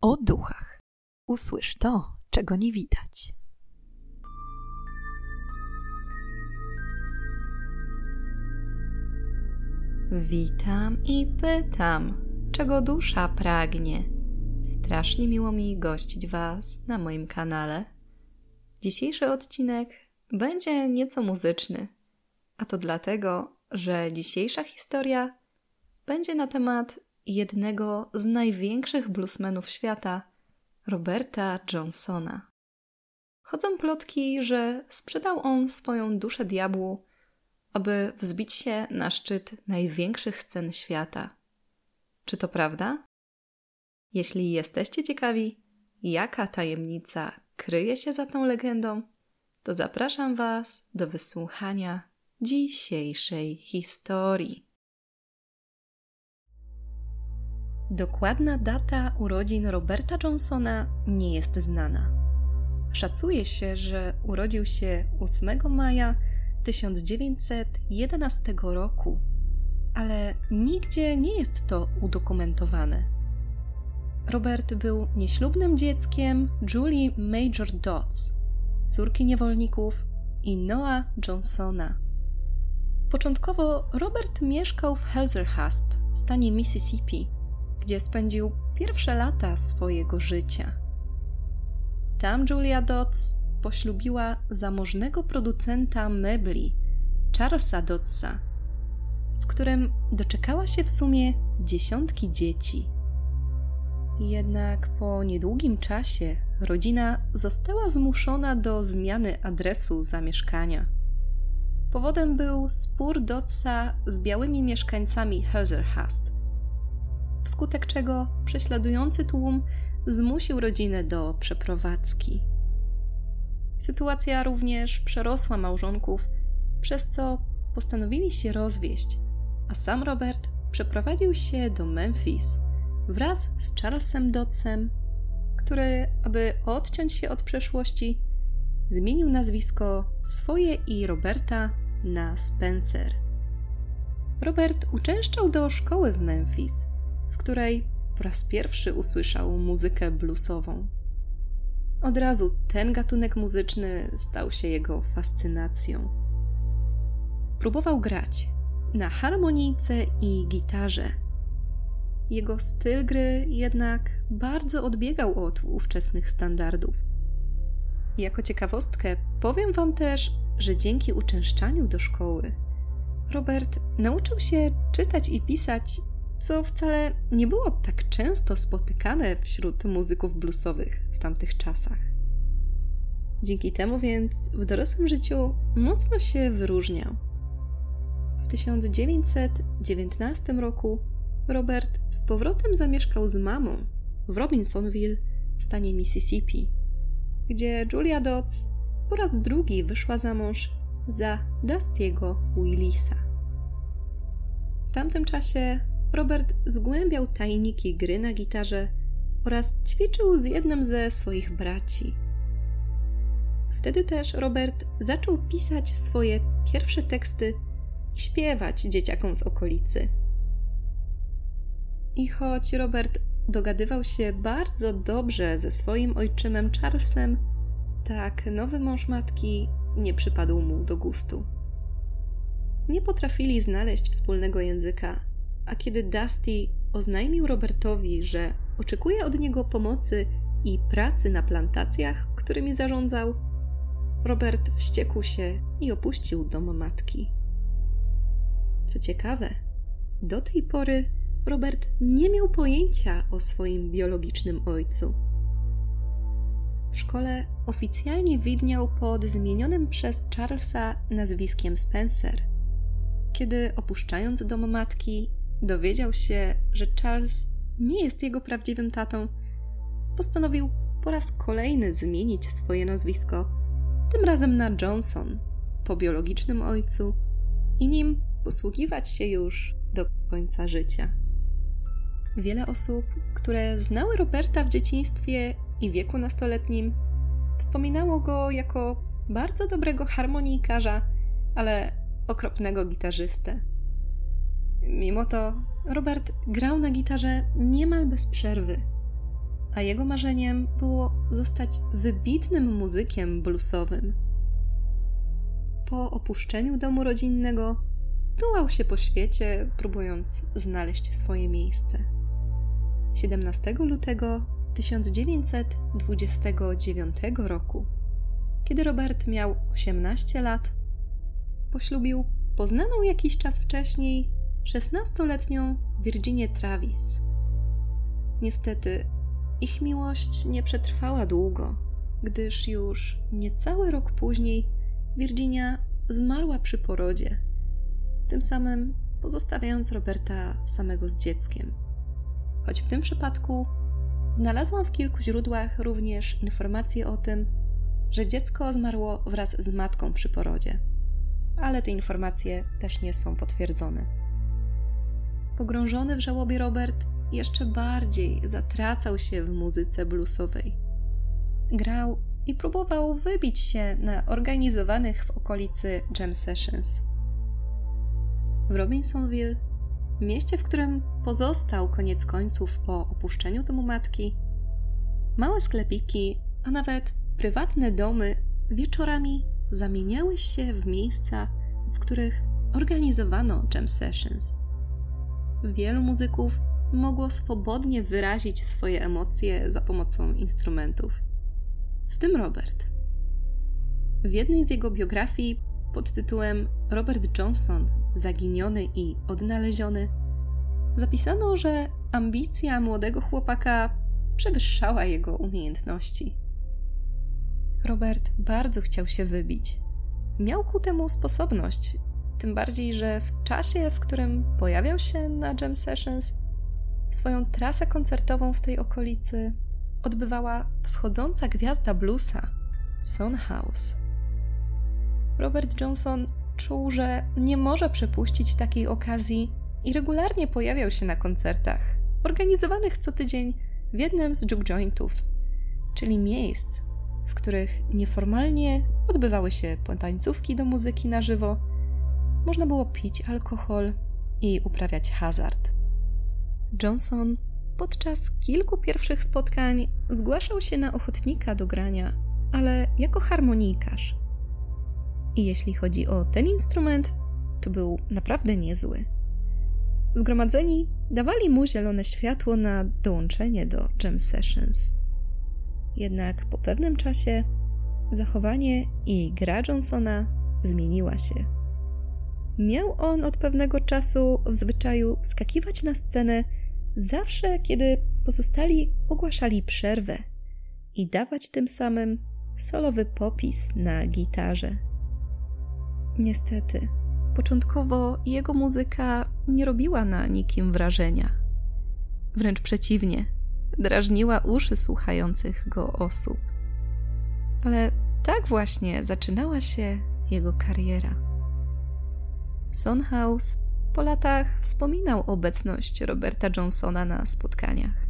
o duchach. Usłysz to, czego nie widać. Witam i pytam, czego dusza pragnie. Strasznie miło mi gościć Was na moim kanale. Dzisiejszy odcinek będzie nieco muzyczny, a to dlatego, że dzisiejsza historia będzie na temat jednego z największych bluesmenów świata, Roberta Johnsona. Chodzą plotki, że sprzedał on swoją duszę diabłu, aby wzbić się na szczyt największych scen świata. Czy to prawda? Jeśli jesteście ciekawi, jaka tajemnica kryje się za tą legendą, to zapraszam Was do wysłuchania dzisiejszej historii. Dokładna data urodzin Roberta Johnsona nie jest znana. Szacuje się, że urodził się 8 maja 1911 roku, ale nigdzie nie jest to udokumentowane. Robert był nieślubnym dzieckiem Julie Major Dodds, córki niewolników i Noah Johnsona. Początkowo Robert mieszkał w Hazlehurst w stanie Mississippi gdzie spędził pierwsze lata swojego życia. Tam Julia Dodds poślubiła zamożnego producenta mebli, Charlesa Doddsa, z którym doczekała się w sumie dziesiątki dzieci. Jednak po niedługim czasie rodzina została zmuszona do zmiany adresu zamieszkania. Powodem był spór Dodsa z białymi mieszkańcami Hazlehurst, wskutek czego prześladujący tłum zmusił rodzinę do przeprowadzki. Sytuacja również przerosła małżonków, przez co postanowili się rozwieść, a sam Robert przeprowadził się do Memphis wraz z Charlesem Doddsem, który, aby odciąć się od przeszłości, zmienił nazwisko swoje i Roberta na Spencer. Robert uczęszczał do szkoły w Memphis – w której po raz pierwszy usłyszał muzykę bluesową. Od razu ten gatunek muzyczny stał się jego fascynacją. Próbował grać na harmonijce i gitarze. Jego styl gry jednak bardzo odbiegał od ówczesnych standardów. Jako ciekawostkę powiem Wam też, że dzięki uczęszczaniu do szkoły Robert nauczył się czytać i pisać co wcale nie było tak często spotykane wśród muzyków bluesowych w tamtych czasach. Dzięki temu więc w dorosłym życiu mocno się wyróżniał. W 1919 roku Robert z powrotem zamieszkał z mamą w Robinsonville w stanie Mississippi, gdzie Julia Dodds po raz drugi wyszła za mąż za Dustiego Willisa. W tamtym czasie Robert zgłębiał tajniki gry na gitarze oraz ćwiczył z jednym ze swoich braci. Wtedy też Robert zaczął pisać swoje pierwsze teksty i śpiewać dzieciakom z okolicy. I choć Robert dogadywał się bardzo dobrze ze swoim ojczymem Charlesem, tak nowy mąż matki nie przypadł mu do gustu. Nie potrafili znaleźć wspólnego języka, a kiedy Dusty oznajmił Robertowi, że oczekuje od niego pomocy i pracy na plantacjach, którymi zarządzał, Robert wściekł się i opuścił dom matki. Co ciekawe, do tej pory Robert nie miał pojęcia o swoim biologicznym ojcu. W szkole oficjalnie widniał pod zmienionym przez Charlesa nazwiskiem Spencer. Kiedy opuszczając dom matki, dowiedział się, że Charles nie jest jego prawdziwym tatą, postanowił po raz kolejny zmienić swoje nazwisko, tym razem na Johnson, po biologicznym ojcu, i nim posługiwać się już do końca życia. Wiele osób, które znały Roberta w dzieciństwie i wieku nastoletnim, wspominało go jako bardzo dobrego harmonijkarza, ale okropnego gitarzystę. Mimo to Robert grał na gitarze niemal bez przerwy. a jego marzeniem było zostać wybitnym muzykiem bluesowym. Po opuszczeniu domu rodzinnego tułał się po świecie, próbując znaleźć swoje miejsce. 17 lutego 1929 roku, kiedy Robert miał 18 lat, poślubił poznaną jakiś czas wcześniej 16-letnią Virginię Travis. Niestety, ich miłość nie przetrwała długo, gdyż już niecały rok później Virginia zmarła przy porodzie, tym samym pozostawiając Roberta samego z dzieckiem. Choć w tym przypadku znalazłam w kilku źródłach również informacje o tym, że dziecko zmarło wraz z matką przy porodzie, ale te informacje też nie są potwierdzone. Pogrążony w żałobie Robert jeszcze bardziej zatracał się w muzyce bluesowej. Grał i próbował wybić się na organizowanych w okolicy jam sessions. W Robinsonville, mieście, w którym pozostał koniec końców po opuszczeniu domu matki, małe sklepiki, a nawet prywatne domy wieczorami zamieniały się w miejsca, w których organizowano jam sessions. Wielu muzyków mogło swobodnie wyrazić swoje emocje za pomocą instrumentów, w tym Robert. W jednej z jego biografii pod tytułem Robert Johnson Zaginiony i odnaleziony zapisano, że ambicja młodego chłopaka przewyższała jego umiejętności. Robert bardzo chciał się wybić. Miał ku temu sposobność, tym bardziej, że w czasie, w którym pojawiał się na Jam Sessions, swoją trasę koncertową w tej okolicy odbywała wschodząca gwiazda bluesa, Son House. Robert Johnson czuł, że nie może przepuścić takiej okazji i regularnie pojawiał się na koncertach, organizowanych co tydzień w jednym z juke jointów, czyli miejsc, w których nieformalnie odbywały się tańcówki do muzyki na żywo, można było pić alkohol i uprawiać hazard. Johnson podczas kilku pierwszych spotkań zgłaszał się na ochotnika do grania, ale jako harmonijkarz. I jeśli chodzi o ten instrument, to był naprawdę niezły. Zgromadzeni dawali mu zielone światło na dołączenie do jam sessions. Jednak po pewnym czasie zachowanie i gra Johnsona zmieniła się. Miał on od pewnego czasu w zwyczaju wskakiwać na scenę zawsze, kiedy pozostali ogłaszali przerwę i dawać tym samym solowy popis na gitarze. Niestety, początkowo jego muzyka nie robiła na nikim wrażenia. Wręcz przeciwnie, drażniła uszy słuchających go osób. Ale tak właśnie zaczynała się jego kariera. Son House po latach wspominał obecność Roberta Johnsona na spotkaniach.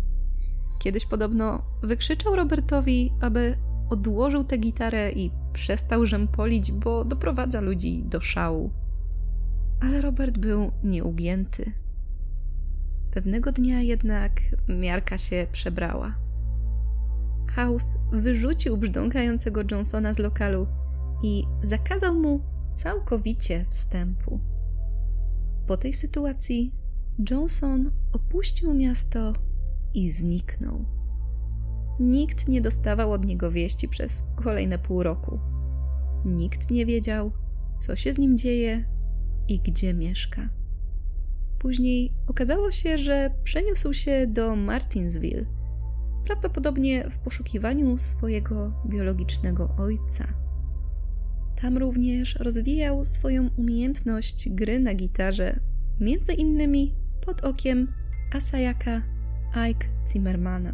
Kiedyś podobno wykrzyczał Robertowi, aby odłożył tę gitarę i przestał rzępolić, bo doprowadza ludzi do szału. Ale Robert był nieugięty. Pewnego dnia jednak miarka się przebrała. House wyrzucił brzdąkającego Johnsona z lokalu i zakazał mu całkowicie wstępu. Po tej sytuacji Johnson opuścił miasto i zniknął. Nikt nie dostawał od niego wieści przez kolejne pół roku. Nikt nie wiedział, co się z nim dzieje i gdzie mieszka. Później okazało się, że przeniósł się do Martinsville, prawdopodobnie w poszukiwaniu swojego biologicznego ojca. Tam również rozwijał swoją umiejętność gry na gitarze, między innymi pod okiem Asayaka Ike Zimmermana.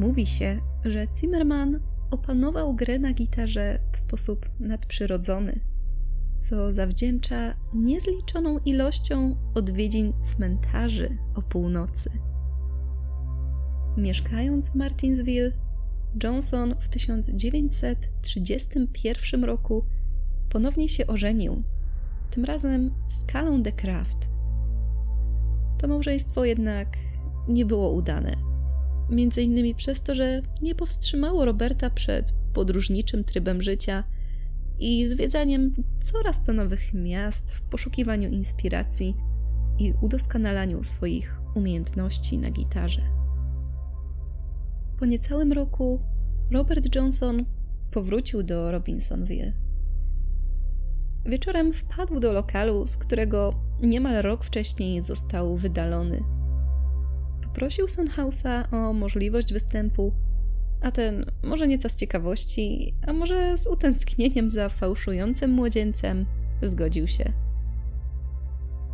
Mówi się, że Zimmerman opanował grę na gitarze w sposób nadprzyrodzony, co zawdzięcza niezliczoną ilością odwiedzin cmentarzy o północy. Mieszkając w Martinsville, Johnson w 1931 roku ponownie się ożenił, tym razem z Kalą de Craft. To małżeństwo jednak nie było udane. Między innymi przez to, że nie powstrzymało Roberta przed podróżniczym trybem życia i zwiedzaniem coraz to nowych miast w poszukiwaniu inspiracji i udoskonalaniu swoich umiejętności na gitarze. Po niecałym roku Robert Johnson powrócił do Robinsonville. Wieczorem wpadł do lokalu, z którego niemal rok wcześniej został wydalony. Poprosił Sonhausa o możliwość występu, a ten, może nieco z ciekawości, a może z utęsknieniem za fałszującym młodzieńcem, zgodził się.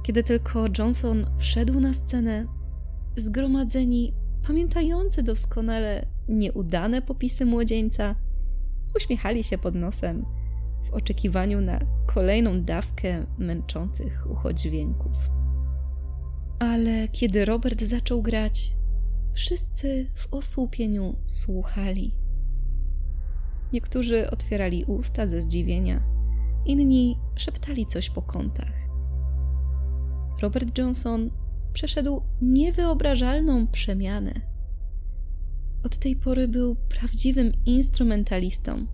Kiedy tylko Johnson wszedł na scenę, zgromadzeni, pamiętający doskonale nieudane popisy młodzieńca, uśmiechali się pod nosem w oczekiwaniu na kolejną dawkę męczących ucho dźwięków. Ale kiedy Robert zaczął grać, wszyscy w osłupieniu słuchali. Niektórzy otwierali usta ze zdziwienia, inni szeptali coś po kątach. Robert Johnson przeszedł niewyobrażalną przemianę. Od tej pory był prawdziwym instrumentalistą.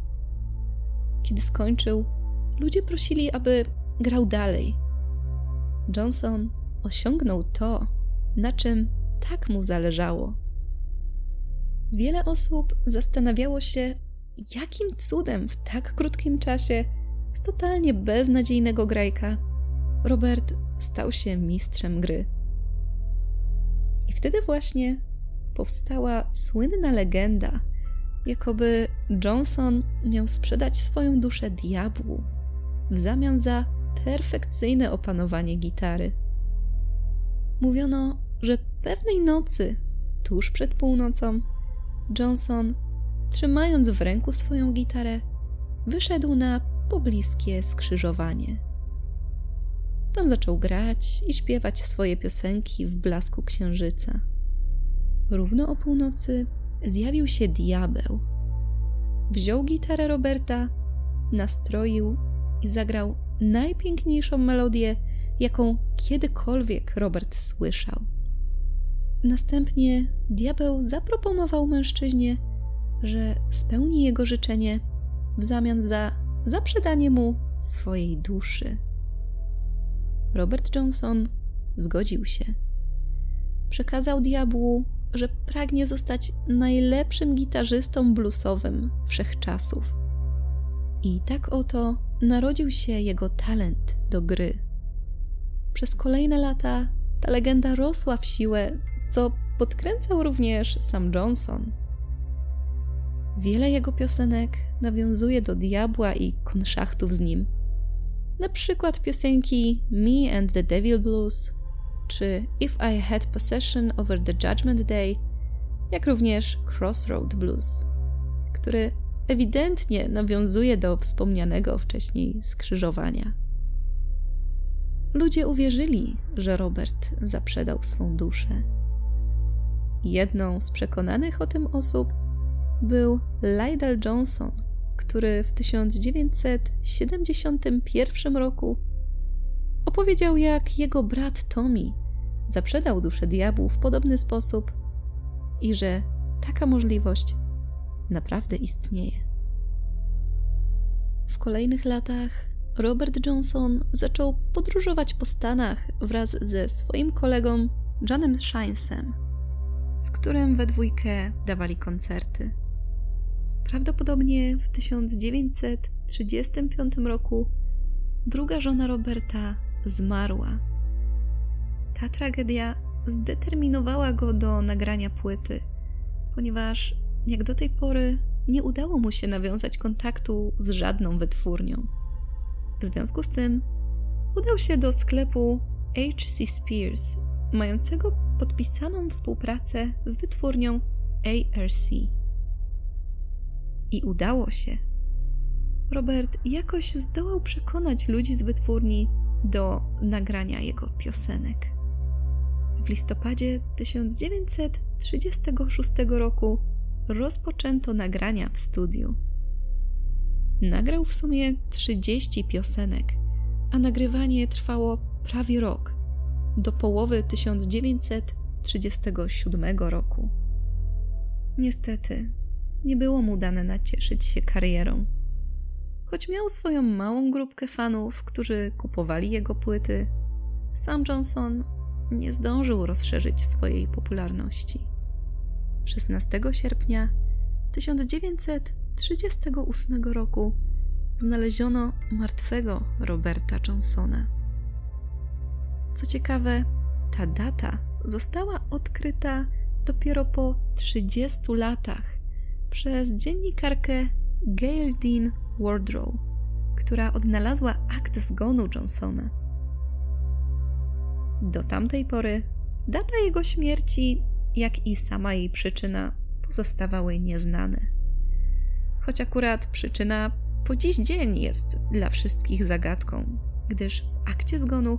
Kiedy skończył, ludzie prosili, aby grał dalej. Johnson osiągnął to, na czym tak mu zależało. Wiele osób zastanawiało się, jakim cudem w tak krótkim czasie z totalnie beznadziejnego grajka Robert stał się mistrzem gry. Wtedy właśnie powstała słynna legenda, jakoby Johnson miał sprzedać swoją duszę diabłu w zamian za perfekcyjne opanowanie gitary. Mówiono, że pewnej nocy, tuż przed północą, Johnson, trzymając w ręku swoją gitarę, wyszedł na pobliskie skrzyżowanie. Tam zaczął grać i śpiewać swoje piosenki w blasku księżyca. Równo o północy zjawił się diabeł. Wziął gitarę Roberta, nastroił i zagrał najpiękniejszą melodię, jaką kiedykolwiek Robert słyszał. Następnie diabeł zaproponował mężczyźnie, że spełni jego życzenie w zamian za zaprzedanie mu swojej duszy. Robert Johnson zgodził się. Przekazał diabłu, że pragnie zostać najlepszym gitarzystą bluesowym wszechczasów. I tak oto narodził się jego talent do gry. Przez kolejne lata ta legenda rosła w siłę, co podkręcał również sam Johnson. Wiele jego piosenek nawiązuje do diabła i konszachtów z nim. Na przykład piosenki Me and the Devil Blues czy If I Had Possession Over the Judgment Day, jak również Crossroad Blues, który ewidentnie nawiązuje do wspomnianego wcześniej skrzyżowania. Ludzie uwierzyli, że Robert zaprzedał swą duszę. Jedną z przekonanych o tym osób był Lydell Johnson, który w 1971 roku opowiedział, jak jego brat Tommy zaprzedał duszę diabłu w podobny sposób i że taka możliwość naprawdę istnieje. W kolejnych latach Robert Johnson zaczął podróżować po Stanach wraz ze swoim kolegą Johnem Shinesem, z którym we dwójkę dawali koncerty. Prawdopodobnie w 1935 roku druga żona Roberta zmarła. Ta tragedia zdeterminowała go do nagrania płyty, ponieważ jak do tej pory nie udało mu się nawiązać kontaktu z żadną wytwórnią. W związku z tym udał się do sklepu H.C. Spears, mającego podpisaną współpracę z wytwórnią ARC. I udało się. Robert jakoś zdołał przekonać ludzi z wytwórni do nagrania jego piosenek. W listopadzie 1936 roku rozpoczęto nagrania w studiu. Nagrał w sumie 30 piosenek, a nagrywanie trwało prawie rok, do połowy 1937 1937 roku. Niestety, nie było mu dane nacieszyć się karierą. Choć miał swoją małą grupkę fanów, którzy kupowali jego płyty, sam Johnson nie zdążył rozszerzyć swojej popularności. 16 sierpnia 1938 roku znaleziono martwego Roberta Johnsona. Co ciekawe, ta data została odkryta dopiero po 30 latach przez dziennikarkę Gail Dean Wardrow, która odnalazła akt zgonu Johnsona. Do tamtej pory data jego śmierci, jak i sama jej przyczyna pozostawały nieznane. Choć akurat przyczyna po dziś dzień jest dla wszystkich zagadką, gdyż w akcie zgonu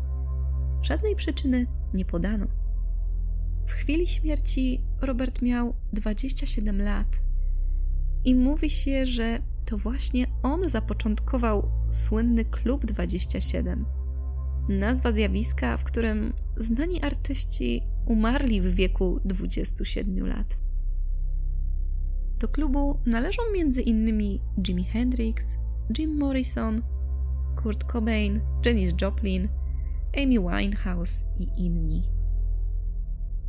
żadnej przyczyny nie podano. W chwili śmierci Robert miał 27 lat i mówi się, że to właśnie on zapoczątkował słynny Klub 27. Nazwa zjawiska, w którym znani artyści umarli w wieku 27 lat. Do klubu należą m.in. Jimi Hendrix, Jim Morrison, Kurt Cobain, Janis Joplin, Amy Winehouse i inni.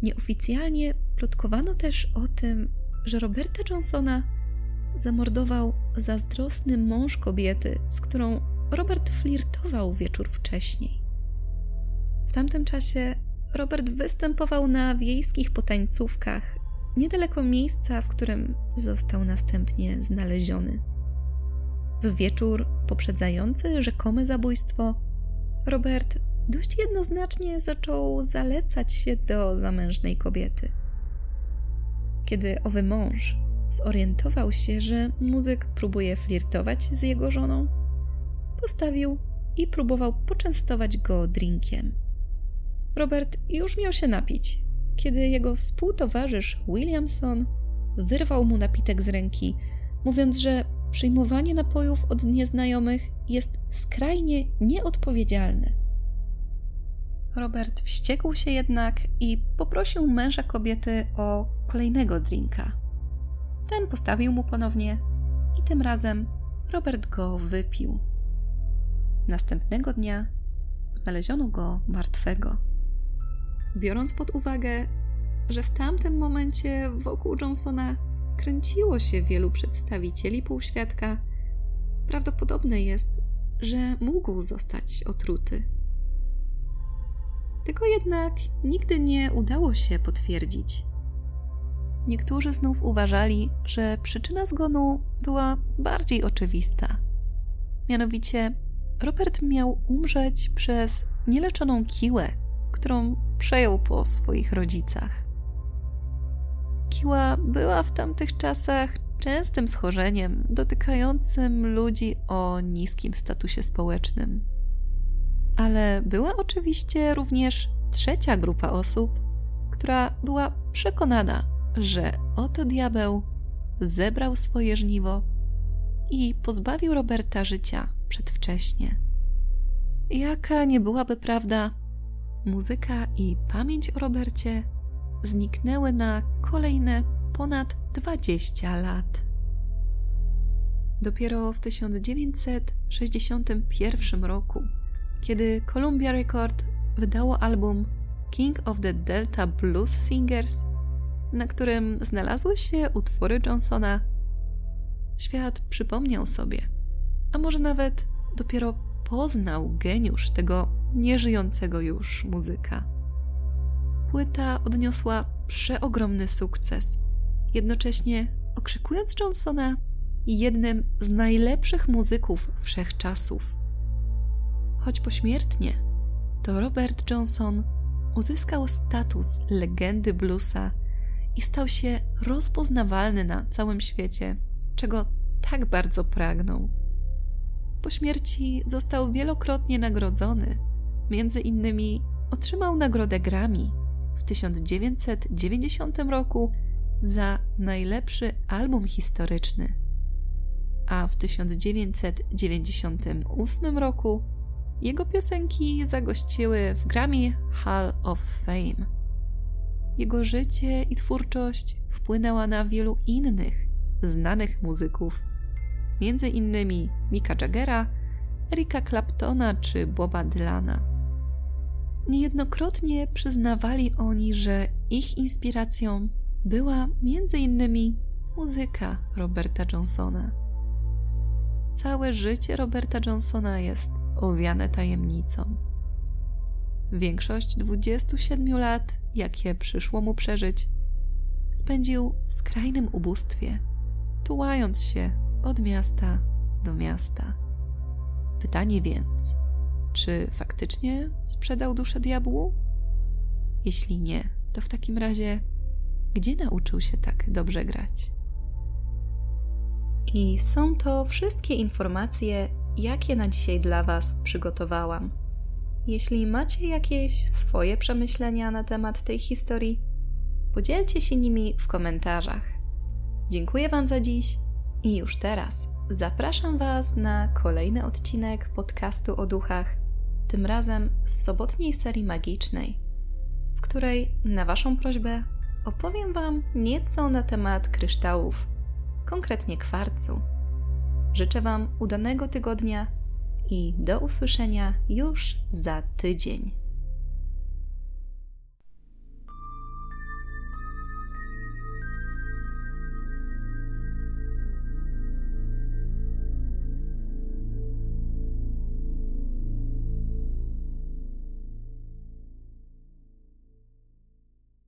Nieoficjalnie plotkowano też o tym, że Roberta Johnsona zamordował zazdrosny mąż kobiety, z którą Robert flirtował wieczór wcześniej. W tamtym czasie Robert występował na wiejskich potańcówkach, niedaleko miejsca, w którym został następnie znaleziony. W wieczór poprzedzający rzekome zabójstwo, Robert dość jednoznacznie zaczął zalecać się do zamężnej kobiety. Kiedy owy mąż zorientował się, że muzyk próbuje flirtować z jego żoną, postawił i próbował poczęstować go drinkiem. Robert już miał się napić, kiedy jego współtowarzysz Williamson wyrwał mu napitek z ręki, mówiąc, że przyjmowanie napojów od nieznajomych jest skrajnie nieodpowiedzialne. Robert wściekł się jednak i poprosił męża kobiety o kolejnego drinka. Ten postawił mu ponownie i tym razem Robert go wypił. Następnego dnia znaleziono go martwego. Biorąc pod uwagę, że w tamtym momencie wokół Johnsona kręciło się wielu przedstawicieli półświadka, prawdopodobne jest, że mógł zostać otruty. Tego jednak nigdy nie udało się potwierdzić. Niektórzy znów uważali, że przyczyna zgonu była bardziej oczywista. Mianowicie, Robert miał umrzeć przez nieleczoną kiłę, którą przejął po swoich rodzicach. Kiła była w tamtych czasach częstym schorzeniem dotykającym ludzi o niskim statusie społecznym. Ale była oczywiście również trzecia grupa osób, która była przekonana, że oto diabeł zebrał swoje żniwo i pozbawił Roberta życia przedwcześnie. Jaka nie byłaby prawda, muzyka i pamięć o Robercie zniknęły na kolejne ponad 20 lat. Dopiero w 1961 roku, kiedy Columbia Record wydało album King of the Delta Blues Singers, na którym znalazły się utwory Johnsona, świat przypomniał sobie, a może nawet dopiero poznał geniusz tego nieżyjącego już muzyka. Płyta odniosła przeogromny sukces, jednocześnie okrzykując Johnsona jednym z najlepszych muzyków wszechczasów. Choć pośmiertnie, to Robert Johnson uzyskał status legendy bluesa i stał się rozpoznawalny na całym świecie, czego tak bardzo pragnął. Po śmierci został wielokrotnie nagrodzony. Między innymi otrzymał nagrodę Grammy w 1990 roku za najlepszy album historyczny, a w 1998 roku jego piosenki zagościły w Grammy Hall of Fame. Jego życie i twórczość wpłynęła na wielu innych znanych muzyków, między innymi Mika Jaggera, Erika Claptona czy Boba Dylana. Niejednokrotnie przyznawali oni, że ich inspiracją była między innymi muzyka Roberta Johnsona. Całe życie Roberta Johnsona jest owiane tajemnicą. Większość 27 lat, jakie przyszło mu przeżyć, spędził w skrajnym ubóstwie, tułając się od miasta do miasta. Pytanie więc, czy faktycznie sprzedał duszę diabłu? Jeśli nie, to w takim razie, gdzie nauczył się tak dobrze grać? I są to wszystkie informacje, jakie na dzisiaj dla Was przygotowałam. Jeśli macie jakieś swoje przemyślenia na temat tej historii, podzielcie się nimi w komentarzach. Dziękuję Wam za dziś i już teraz zapraszam Was na kolejny odcinek podcastu o duchach, tym razem z sobotniej serii magicznej, w której na Waszą prośbę opowiem Wam nieco na temat kryształów, konkretnie kwarcu. Życzę Wam udanego tygodnia i do usłyszenia już za tydzień.